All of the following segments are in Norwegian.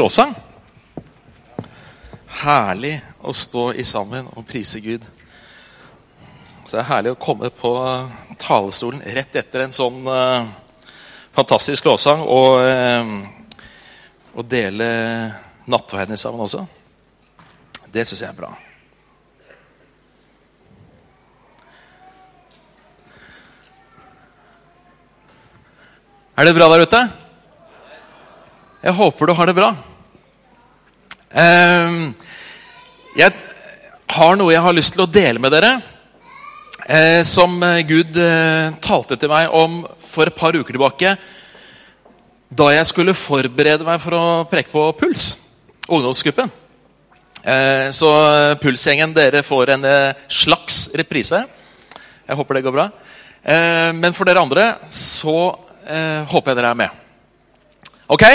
lovsang. Herlig å stå i sammen og prise Gud. Så det er herlig å komme på talerstolen rett etter en sånn uh, fantastisk lovsang og, uh, og dele nattverden sammen også. Det syns jeg er bra. Er det bra der ute? Jeg håper du har det bra. Ehm, jeg har noe jeg har lyst til å dele med dere. Eh, som Gud eh, talte til meg om for et par uker tilbake. Da jeg skulle forberede meg for å preke på Puls, ungdomsgruppen. Eh, så Pulsgjengen, dere får en slags reprise. Jeg håper det går bra. Men for dere andre så håper jeg dere er med. Ok?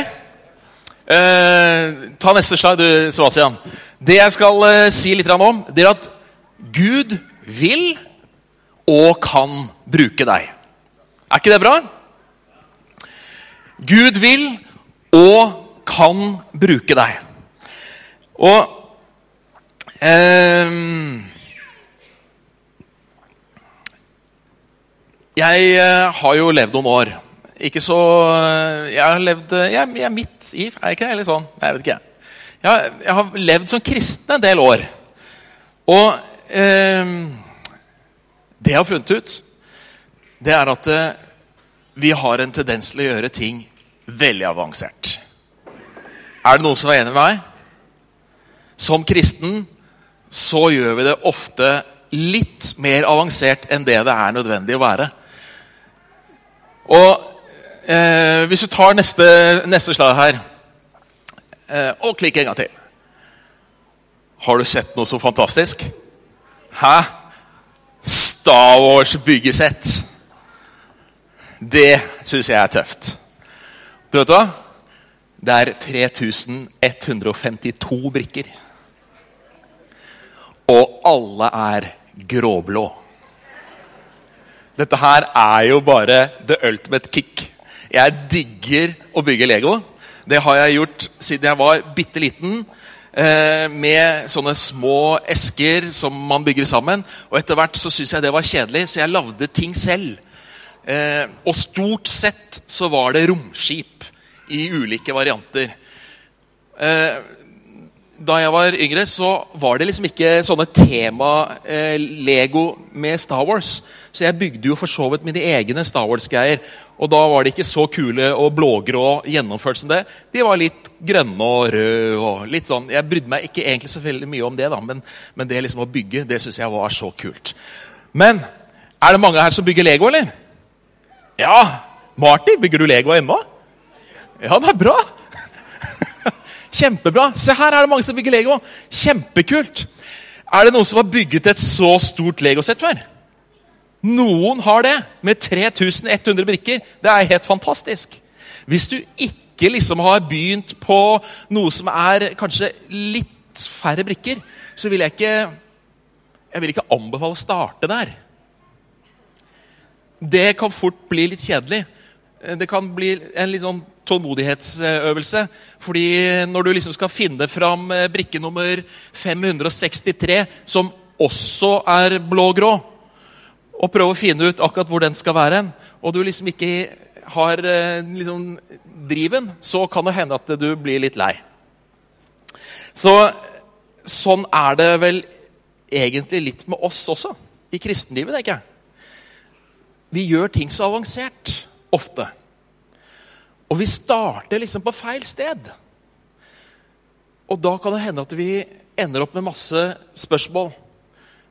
Eh, ta neste slag, du, Sebastian. Det jeg skal eh, si litt om, det er at Gud vil og kan bruke deg. Er ikke det bra? Gud vil og kan bruke deg. Og eh, Jeg eh, har jo levd noen år ikke så Jeg har levd Jeg, jeg er midt i, er jeg ikke det? Eller sånn? Jeg vet ikke. Jeg, jeg har levd som kristen en del år. Og eh, det jeg har funnet ut, det er at eh, vi har en tendens til å gjøre ting veldig avansert. Er det noen som er enig med meg? Som kristen så gjør vi det ofte litt mer avansert enn det det er nødvendig å være. Og Eh, hvis du tar neste, neste slag her eh, Og klikk en gang til. Har du sett noe så fantastisk? Hæ? Star Wars byggesett. Det syns jeg er tøft. Du vet hva? Det er 3152 brikker. Og alle er gråblå. Dette her er jo bare the ultimate kick. Jeg digger å bygge Lego. Det har jeg gjort siden jeg var bitte liten. Eh, med sånne små esker som man bygger sammen. Og etter hvert så syntes jeg det var kjedelig, så jeg lagde ting selv. Eh, og stort sett så var det romskip i ulike varianter. Eh, da jeg var yngre, så var det liksom ikke sånne tema-Lego med Star Wars. Så jeg bygde jo for så vidt mine egne Star Wars-greier. Og da var de ikke så kule og blågrå gjennomført som det. De var litt grønne og røde. og litt sånn. Jeg brydde meg ikke egentlig så veldig mye om det, da, men, men det liksom å bygge det synes jeg var så kult. Men er det mange her som bygger Lego, eller? Ja! Marty, bygger du Lego ennå? Ja, det er bra! Kjempebra. Se her er det mange som bygger Lego. Kjempekult. Er det noen som har bygget et så stort legosett før? Noen har det, med 3100 brikker. Det er helt fantastisk. Hvis du ikke liksom har begynt på noe som er kanskje litt færre brikker, så vil jeg ikke jeg vil ikke anbefale å starte der. Det kan fort bli litt kjedelig. Det kan bli en litt sånn tålmodighetsøvelse. Fordi når du liksom skal finne fram eh, brikke nummer 563, som også er blå-grå, og prøve å finne ut akkurat hvor den skal være, og du liksom ikke har eh, liksom, driven, så kan det hende at du blir litt lei. Så sånn er det vel egentlig litt med oss også, i kristenlivet. tenker jeg. Vi gjør ting så avansert ofte. Og vi starter liksom på feil sted. Og da kan det hende at vi ender opp med masse spørsmål.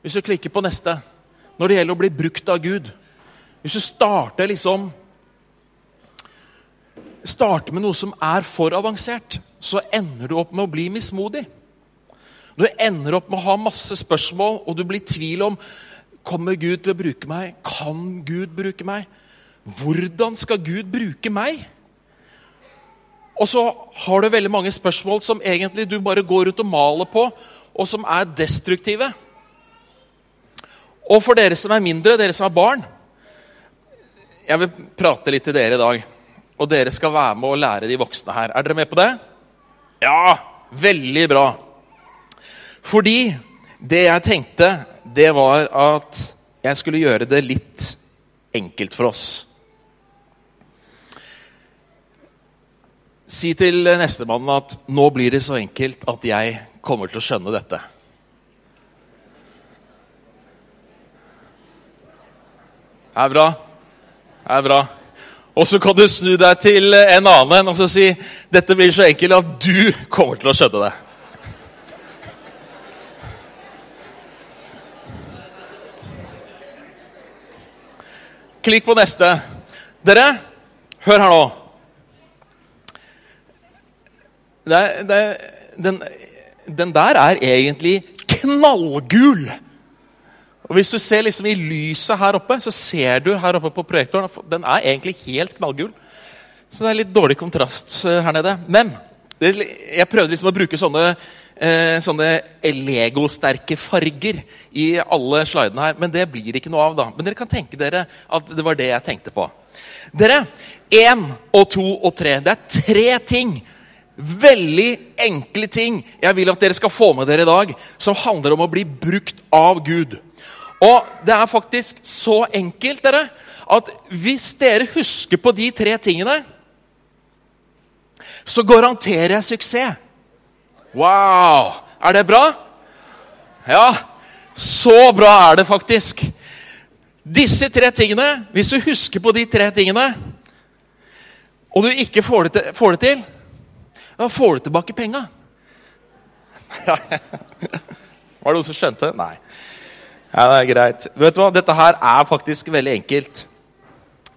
Hvis du klikker på neste når det gjelder å bli brukt av Gud Hvis du starter liksom Starter med noe som er for avansert, så ender du opp med å bli mismodig. Du ender opp med å ha masse spørsmål, og du blir i tvil om Kommer Gud til å bruke meg. Kan Gud bruke meg? Hvordan skal Gud bruke meg? Og så har du veldig mange spørsmål som egentlig du bare går ut og maler på, og som er destruktive. Og for dere som er mindre, dere som er barn Jeg vil prate litt til dere i dag. Og dere skal være med og lære de voksne her. Er dere med på det? Ja, veldig bra. Fordi det jeg tenkte, det var at jeg skulle gjøre det litt enkelt for oss. Si til nestemann at 'nå blir det så enkelt at jeg kommer til å skjønne dette'. Det er bra. Det er bra. Og så kan du snu deg til en annen og så si 'dette blir så enkelt at du kommer til å skjønne det'. Klikk på neste. Dere, hør her nå. Det er, det er, den, den, der er egentlig knallgul. Og Hvis du ser liksom i lyset her oppe, så ser du her oppe på projektoren den er egentlig helt knallgul. Så det er litt dårlig kontrast eh, her nede. Men jeg prøvde liksom å bruke sånne eh, sånne legosterke farger i alle slidene her. Men det blir det ikke noe av. da. Men dere kan tenke dere at det var det jeg tenkte på. Dere, én og to og tre. Det er tre ting. Veldig enkle ting jeg vil at dere skal få med dere i dag, som handler om å bli brukt av Gud. Og det er faktisk så enkelt dere, at hvis dere husker på de tre tingene, så garanterer jeg suksess. Wow! Er det bra? Ja, så bra er det faktisk. Disse tre tingene, hvis du husker på de tre tingene, og du ikke får det til, får det til da får du tilbake penga. Var det noen som skjønte? Nei. Ja, det er greit. Vet du hva? Dette her er faktisk veldig enkelt.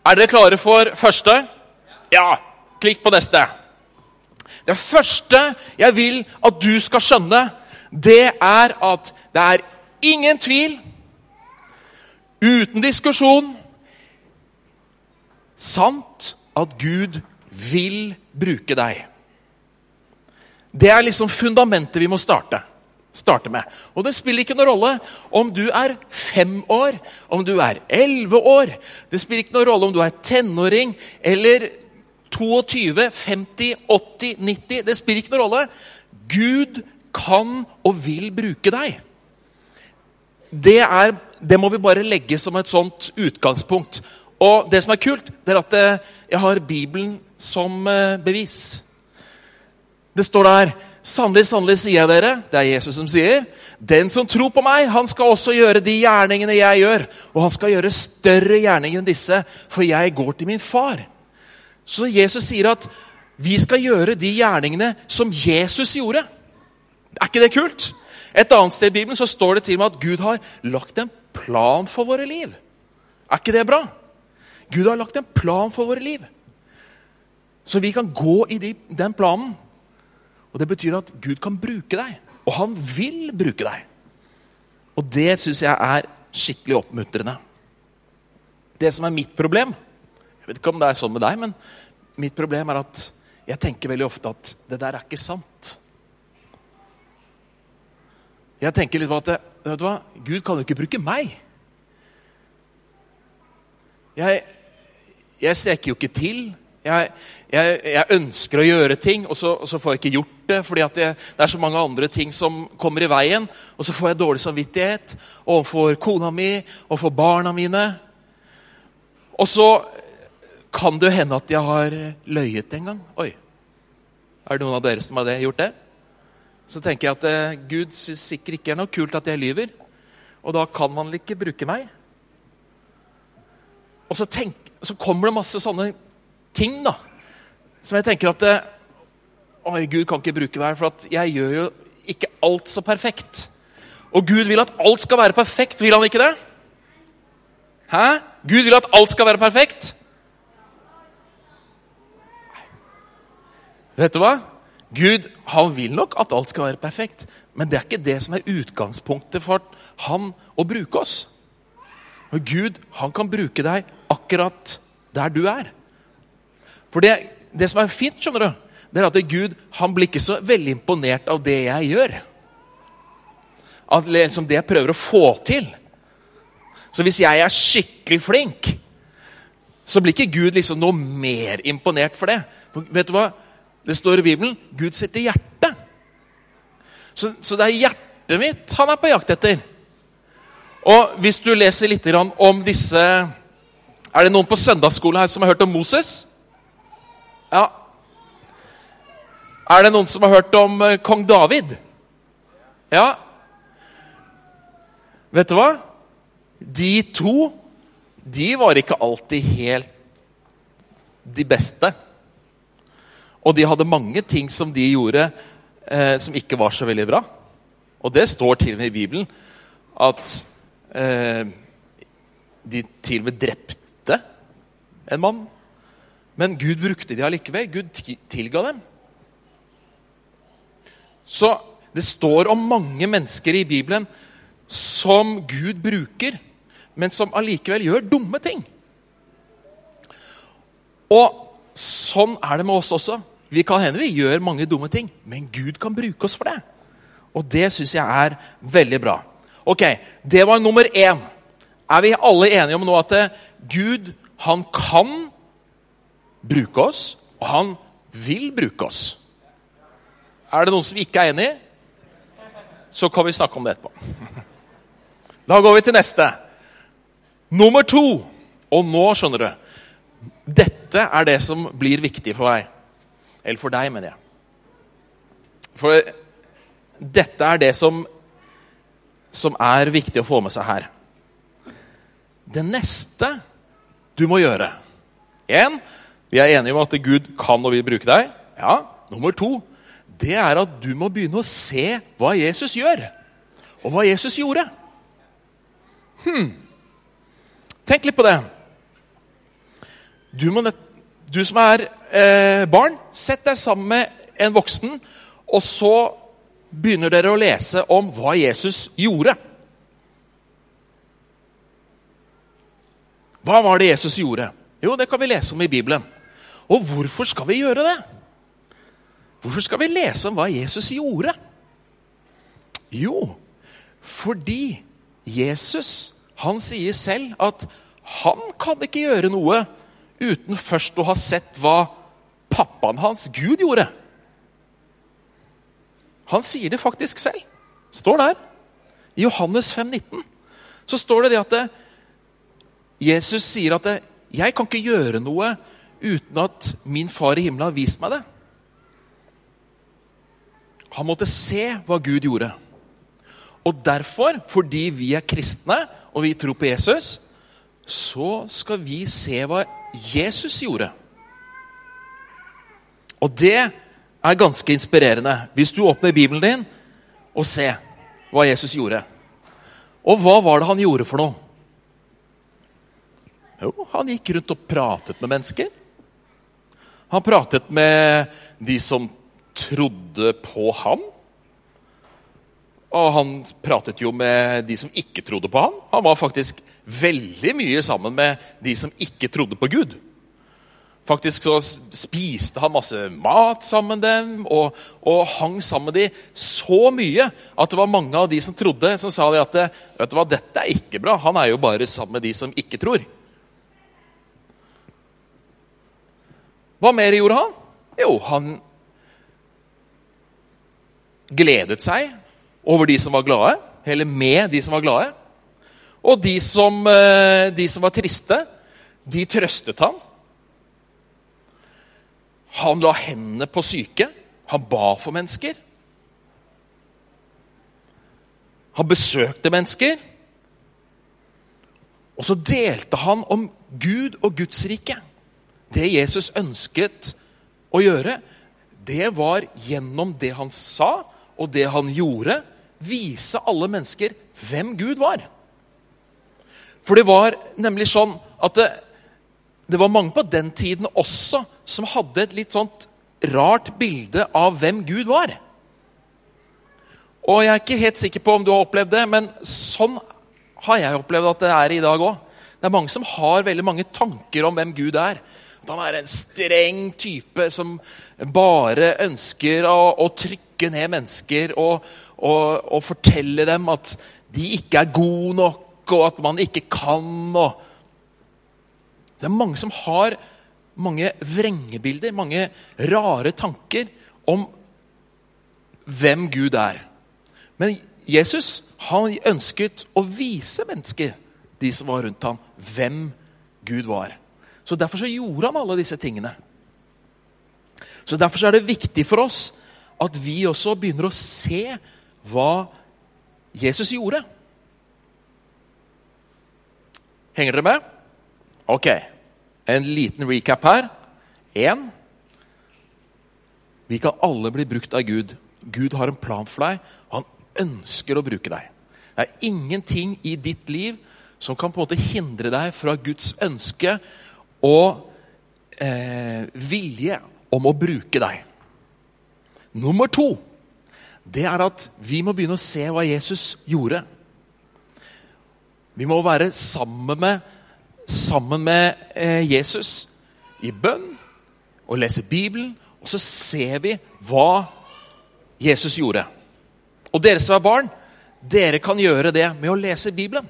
Er dere klare for første? Ja. Klikk på neste. Det første jeg vil at du skal skjønne, det er at det er ingen tvil, uten diskusjon, sant at Gud vil bruke deg. Det er liksom fundamentet vi må starte, starte med. Og det spiller ikke noen rolle om du er fem år, om du er elleve år. Det spiller ikke noen rolle om du er tenåring eller 22, 50, 80, 90 Det spiller ikke noen rolle. Gud kan og vil bruke deg. Det, er, det må vi bare legge som et sånt utgangspunkt. Og det som er kult, det er at eh, jeg har Bibelen som eh, bevis. Det står der Sannelig, sannelig sier jeg dere, det er Jesus som sier, den som tror på meg, han skal også gjøre de gjerningene jeg gjør. Og han skal gjøre større gjerninger enn disse, for jeg går til min far. Så Jesus sier at vi skal gjøre de gjerningene som Jesus gjorde. Er ikke det kult? Et annet sted i Bibelen så står det til og med at Gud har lagt en plan for våre liv. Er ikke det bra? Gud har lagt en plan for våre liv. Så vi kan gå i de, den planen. Og Det betyr at Gud kan bruke deg. Og han vil bruke deg. Og det syns jeg er skikkelig oppmuntrende. Det som er mitt problem jeg vet ikke om det er sånn med deg, men mitt problem er at jeg tenker veldig ofte at det der er ikke sant. Jeg tenker litt på at vet du hva? Gud kan jo ikke bruke meg. Jeg, jeg strekker jo ikke til. Jeg, jeg, jeg, ønsker å gjøre ting, og så, og så, får jeg ikke gjort det. fordi det, det, er så mange andre ting som kommer i veien. Og så får jeg dårlig samvittighet overfor kona mi og for barna mine. Og så kan det hende at jeg har løyet en gang. Oi. Er det noen av dere som har gjort det? Så tenker jeg at eh, Gud syns sikkert ikke er noe kult at jeg lyver. Og da kan man ikke bruke meg. Og så, tenk, så kommer det masse sånne ting da, som jeg tenker at eh, Oi, Gud kan ikke bruke meg, for jeg gjør jo ikke alt så perfekt. Og Gud vil at alt skal være perfekt, vil han ikke det? Hæ? Gud vil at alt skal være perfekt? Vet du hva? Gud han vil nok at alt skal være perfekt, men det er ikke det som er utgangspunktet for han å bruke oss. Men Gud han kan bruke deg akkurat der du er. For det, det som er fint, skjønner du, det er at Gud han blir ikke så veldig imponert av det jeg gjør. Av liksom det jeg prøver å få til. Så hvis jeg er skikkelig flink, så blir ikke Gud liksom noe mer imponert for det. For vet du hva? Det står i Bibelen Gud setter hjertet. Så, så det er hjertet mitt han er på jakt etter. Og hvis du leser litt om disse Er det noen på søndagsskole her som har hørt om Moses? Ja. Er det noen som har hørt om eh, kong David? Ja. Vet du hva? De to de var ikke alltid helt de beste. Og de hadde mange ting som de gjorde eh, som ikke var så veldig bra. Og det står til og med i Bibelen at eh, de til og med drepte en mann. Men Gud brukte de allikevel. Gud tilga dem. Så det står om mange mennesker i Bibelen som Gud bruker, men som allikevel gjør dumme ting. Og sånn er det med oss også. Vi kan hende vi gjør mange dumme ting, men Gud kan bruke oss for det. Og det syns jeg er veldig bra. Ok, Det var nummer én. Er vi alle enige om nå at Gud han kan bruke oss, og han vil bruke oss? Er det noen som ikke er enig? Så kan vi snakke om det etterpå. Da går vi til neste. Nummer to. Og nå skjønner du Dette er det som blir viktig for meg. Eller for deg, mener jeg. For dette er det som, som er viktig å få med seg her. Det neste du må gjøre En, vi er enige om at Gud kan og vil bruke deg. Ja. Nummer to det er at du må begynne å se hva Jesus gjør, og hva Jesus gjorde. Hm. Tenk litt på det. Du, må, du som er eh, barn, sett deg sammen med en voksen, og så begynner dere å lese om hva Jesus gjorde. Hva var det Jesus gjorde? Jo, det kan vi lese om i Bibelen. Og hvorfor skal vi gjøre det? Hvorfor skal vi lese om hva Jesus gjorde? Jo, fordi Jesus han sier selv at han kan ikke gjøre noe uten først å ha sett hva pappaen hans, Gud, gjorde. Han sier det faktisk selv. Står der. I Johannes 5, 19, så står det det at det, Jesus sier at det, 'Jeg kan ikke gjøre noe uten at min far i himmelen har vist meg det'. Han måtte se hva Gud gjorde. Og derfor, fordi vi er kristne og vi tror på Jesus, så skal vi se hva Jesus gjorde. Og det er ganske inspirerende hvis du åpner Bibelen din og ser hva Jesus gjorde. Og hva var det han gjorde for noe? Jo, han gikk rundt og pratet med mennesker. Han pratet med de som trodde på han. Og han pratet jo med de som ikke trodde på han. Han var faktisk veldig mye sammen med de som ikke trodde på Gud. Faktisk så spiste han masse mat sammen med dem og, og, hang sammen med dem så mye at det var mange av de som trodde, som sa at vet du hva, dette er ikke bra. Han er jo bare sammen med de som ikke tror. Hva mer gjorde han? Jo, han gledet seg over de som var glade, eller med de som var glade. Og de som, eh, de som var triste, de trøstet ham. Han la hendene på syke. Han ba for mennesker. Han besøkte mennesker. Og så delte han om Gud og Guds rike. Det Jesus ønsket å gjøre, det var gjennom det han sa og det han gjorde, vise alle mennesker hvem Gud var. For det var nemlig sånn at det, det var mange på den tiden også som hadde et litt sånt rart bilde av hvem Gud var. Og jeg er ikke helt sikker på om du har opplevd det, men sånn har jeg opplevd at det er i dag òg. Det er mange som har veldig mange tanker om hvem Gud er. At han er en streng type som bare ønsker å, å trykke ned mennesker og, og, og, fortelle dem at de ikke er gode nok, og at man ikke kan. Og det er mange som har mange vrengebilder, mange rare tanker om hvem Gud er. Men Jesus han ønsket å vise mennesker, de som var rundt ham, hvem Gud var. Så Derfor så gjorde han alle disse tingene. Så Derfor så er det viktig for oss at vi også begynner å se hva Jesus gjorde. Henger dere med? Ok. En liten recap her. Én Vi kan alle bli brukt av Gud. Gud har en plan for deg. Han ønsker å bruke deg. Det er ingenting i ditt liv som kan på en måte hindre deg fra Guds ønske og eh, vilje om å bruke deg. Nummer to det er at vi må begynne å se hva Jesus gjorde. Vi må være sammen med, sammen med eh, Jesus i bønn og lese Bibelen. Og så ser vi hva Jesus gjorde. Og dere som er barn, dere kan gjøre det med å lese Bibelen.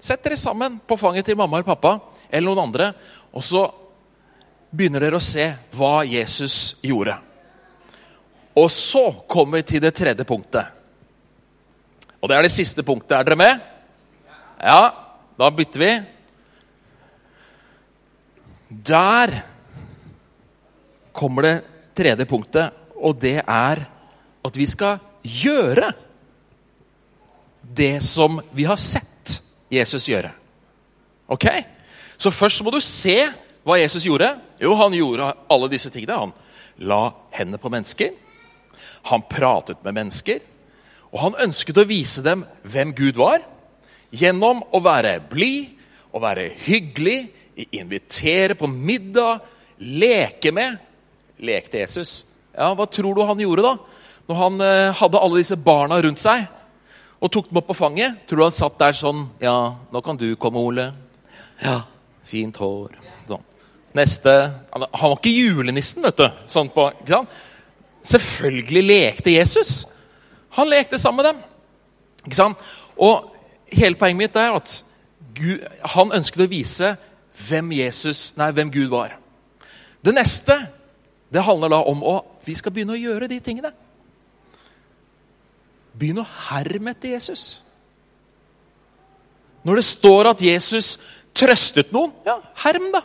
Sett dere sammen på fanget til mamma eller pappa eller noen andre, og så begynner dere å se hva Jesus gjorde. Og så kommer vi til det tredje punktet. Og det er det siste punktet. Er dere med? Ja, da bytter vi. Der kommer det tredje punktet, og det er at vi skal gjøre det som vi har sett Jesus gjøre. Ok? Så først må du se hva Jesus gjorde. Jo, han gjorde alle disse tingene. Han la hendene på mennesker. Han pratet med mennesker. Og han ønsket å vise dem hvem Gud var. Gjennom å være blid, å være hyggelig, invitere på middag, leke med. Lekte Jesus. Ja, Hva tror du han gjorde da? Når han eh, hadde alle disse barna rundt seg og tok dem opp på fanget? Tror du han satt der sånn Ja, nå kan du komme, Ole. Ja, fint hår. Sånn. Neste Han var ikke julenissen, vet du. Sånn på? Selvfølgelig lekte Jesus. Han lekte sammen med dem. Ikke sant? Og hele poenget mitt er at Gud, han ønsket å vise hvem, Jesus, nei, hvem Gud var. Det neste det handler da om å vi skal begynne å gjøre de tingene. Begynne å herme etter Jesus. Når det står at Jesus trøstet noen, ja, herm, da.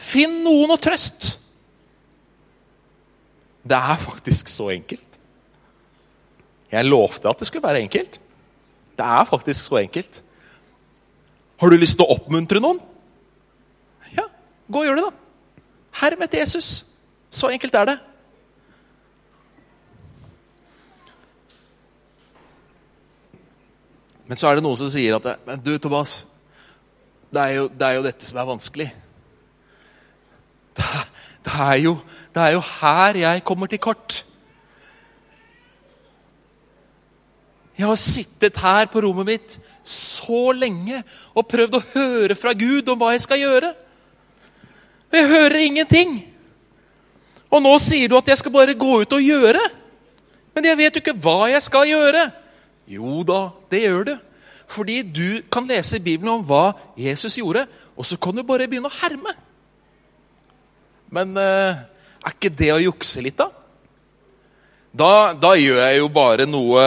Finn noen å trøste. Det er faktisk så enkelt. Jeg lovte at det skulle være enkelt. Det er faktisk så enkelt. Har du lyst til å oppmuntre noen? Ja, gå og gjør det, da. Herm etter Jesus. Så enkelt er det. Men så er det noen som sier at Men du, Thomas. Det er jo, det er jo dette som er vanskelig. Det er, det, er jo, det er jo her jeg kommer til kort. Jeg har sittet her på rommet mitt så lenge og prøvd å høre fra Gud om hva jeg skal gjøre. Men jeg hører ingenting. Og nå sier du at jeg skal bare gå ut og gjøre. Men jeg vet jo ikke hva jeg skal gjøre. Jo da, det gjør du. Fordi du kan lese i Bibelen om hva Jesus gjorde, og så kan du bare begynne å herme. Men eh, er ikke det å jukse litt, da? Da, da gjør jeg jo bare noe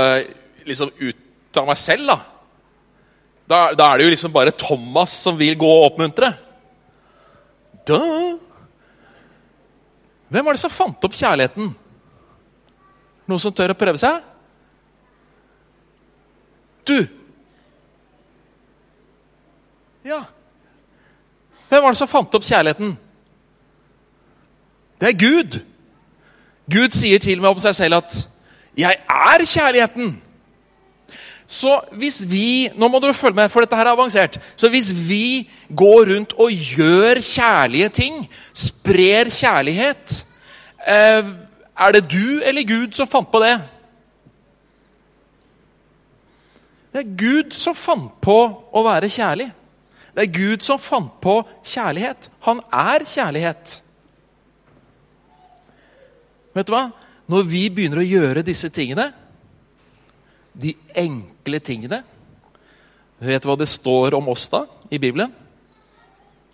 liksom ut av meg selv, da. Da, da er det jo liksom bare Thomas som vil gå og oppmuntre. Da. Hvem var det som fant opp kjærligheten? Noen som tør å prøve seg? Du! Ja. Hvem var det som fant opp kjærligheten? Det er Gud. Gud sier til og med om seg selv at 'jeg er kjærligheten'. Så hvis vi Nå må dere følge med, for dette her er avansert. Så hvis vi går rundt og gjør kjærlige ting, sprer kjærlighet eh, Er det du eller Gud som fant på det? Det er Gud som fant på å være kjærlig. Det er Gud som fant på kjærlighet. Han er kjærlighet. Vet du hva? Når vi begynner å gjøre disse tingene, de enkle tingene Vet du hva det står om oss da i Bibelen?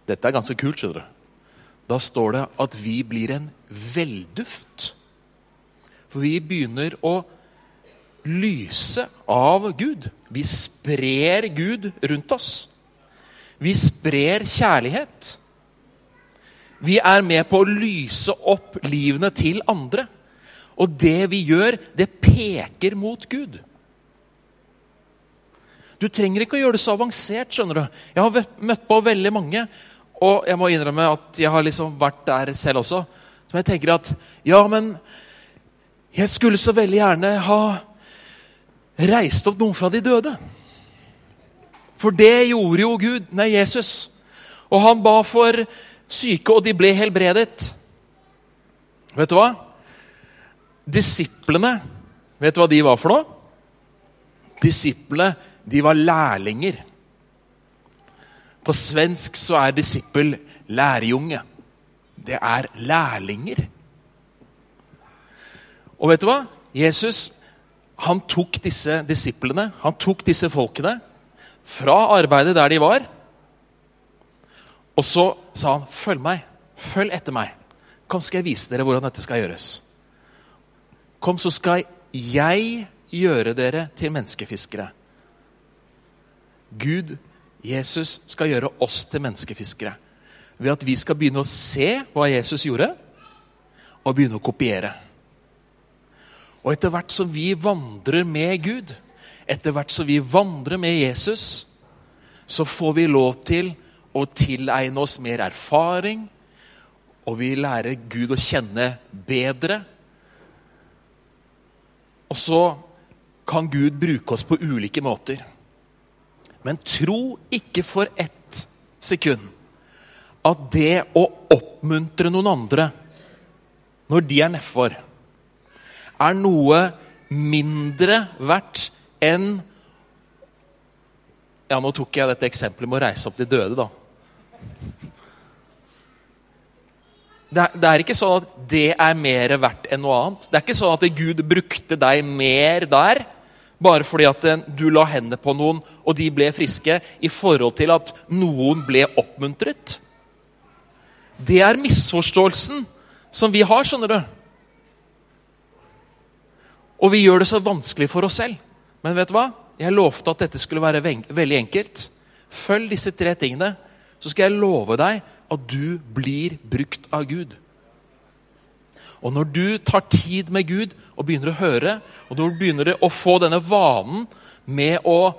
Dette er ganske kult. skjønner du. Da står det at vi blir en velduft. For vi begynner å lyse av Gud. Vi sprer Gud rundt oss. Vi sprer kjærlighet. Vi er med på å lyse opp livene til andre. Og det vi gjør, det peker mot Gud. Du trenger ikke å gjøre det så avansert. skjønner du. Jeg har møtt på veldig mange, og jeg må innrømme at jeg har liksom vært der selv også. Som jeg tenker at Ja, men jeg skulle så veldig gjerne ha reist opp noen fra de døde. For det gjorde jo Gud, nei, Jesus. Og han ba for syke, og de ble helbredet. Vet du hva? Disiplene, vet du hva de var for noe? Disiplene, de var lærlinger. På svensk så er disippel lærjunge. Det er lærlinger. Og vet du hva? Jesus han tok disse disiplene, han tok disse folkene, fra arbeidet der de var. Og så sa han, 'Følg meg. Følg etter meg. Kom, skal jeg vise dere hvordan dette skal gjøres.' Kom, så skal jeg gjøre dere til menneskefiskere. Gud, Jesus, skal gjøre oss til menneskefiskere. Ved at vi skal begynne å se hva Jesus gjorde, og begynne å kopiere. Og etter hvert som vi vandrer med Gud, etter hvert som vi vandrer med Jesus, så får vi lov til å tilegne oss mer erfaring, og vi lærer Gud å kjenne bedre. Og så kan Gud bruke oss på ulike måter. Men tro ikke for ett sekund at det å oppmuntre noen andre når de er nedfor, er noe mindre verdt enn Ja, nå tok jeg dette eksempelet med å reise opp de døde, da. Det er, det er, ikke sånn at det er mer verdt enn noe annet. Det er ikke sånn at Gud brukte deg mer der bare fordi at du la hendene på noen, og de ble friske, i forhold til at noen ble oppmuntret. Det er misforståelsen som vi har, skjønner du. Og vi gjør det så vanskelig for oss selv. Men vet du hva? Jeg lovte at dette skulle være veldig enkelt. Følg disse tre tingene, så skal jeg love deg at du blir brukt av Gud. Og når du tar tid med Gud og begynner å høre, og når du begynner å få denne vanen med å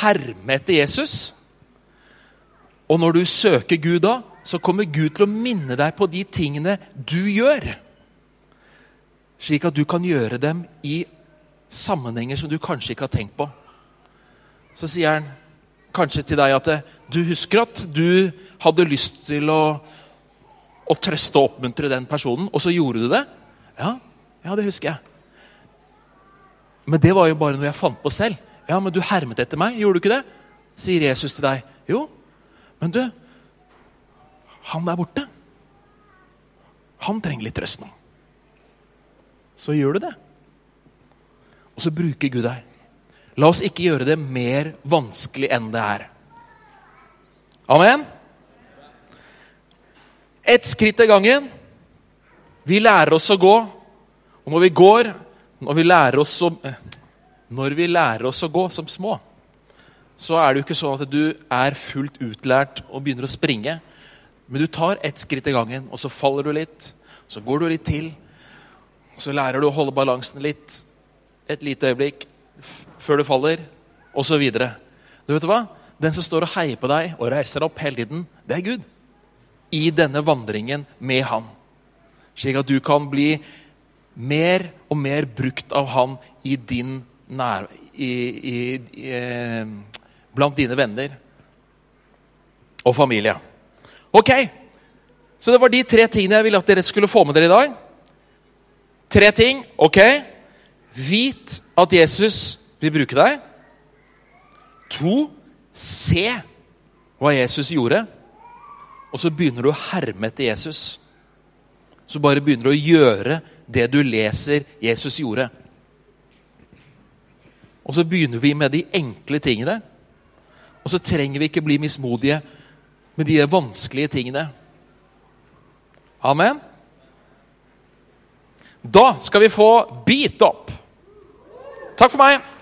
herme etter Jesus Og når du søker Gud da, så kommer Gud til å minne deg på de tingene du gjør slik at du kan gjøre dem i sammenhenger som du kanskje ikke har tenkt på. Så sier han kanskje til deg at du husker at du hadde lyst til å, å trøste og oppmuntre den personen, og så gjorde du det? Ja, ja, det husker jeg. Men det var jo bare noe jeg fant på selv. Ja, men du hermet etter meg, gjorde du ikke det? Sier Jesus til deg. Jo, men du Han der borte, han trenger litt trøst nå så gjør du det. Og så bruker Gud deg. La oss ikke gjøre det mer vanskelig enn det er. Amen? Ett skritt av gangen. Vi lærer oss å gå. Og når vi går, når vi lærer oss å, når vi lærer oss å gå som små, så er det jo ikke sånn at du er fullt utlært og begynner å springe. Men du tar ett skritt i gangen, og så faller du litt. Så går du litt til, så lærer du å holde balansen litt et lite øyeblikk før du faller, osv. Du vet hva? Den som står og heier på deg og reiser opp hele tiden, det er Gud. I denne vandringen med Han. Slik at du kan bli mer og mer brukt av Han i din nær... I, i, i, eh, blant dine venner og familie. Ok, så det var de tre tingene jeg ville at dere skulle få med dere i dag. Tre ting. Ok. Vit at Jesus vil bruke deg. To. Se hva Jesus gjorde. Og så begynner du å herme etter Jesus. Så bare begynner du å gjøre det du leser Jesus gjorde. Og så begynner vi med de enkle tingene. Og så trenger vi ikke bli mismodige med de vanskelige tingene. Amen. Da skal vi få beat opp. Takk for meg.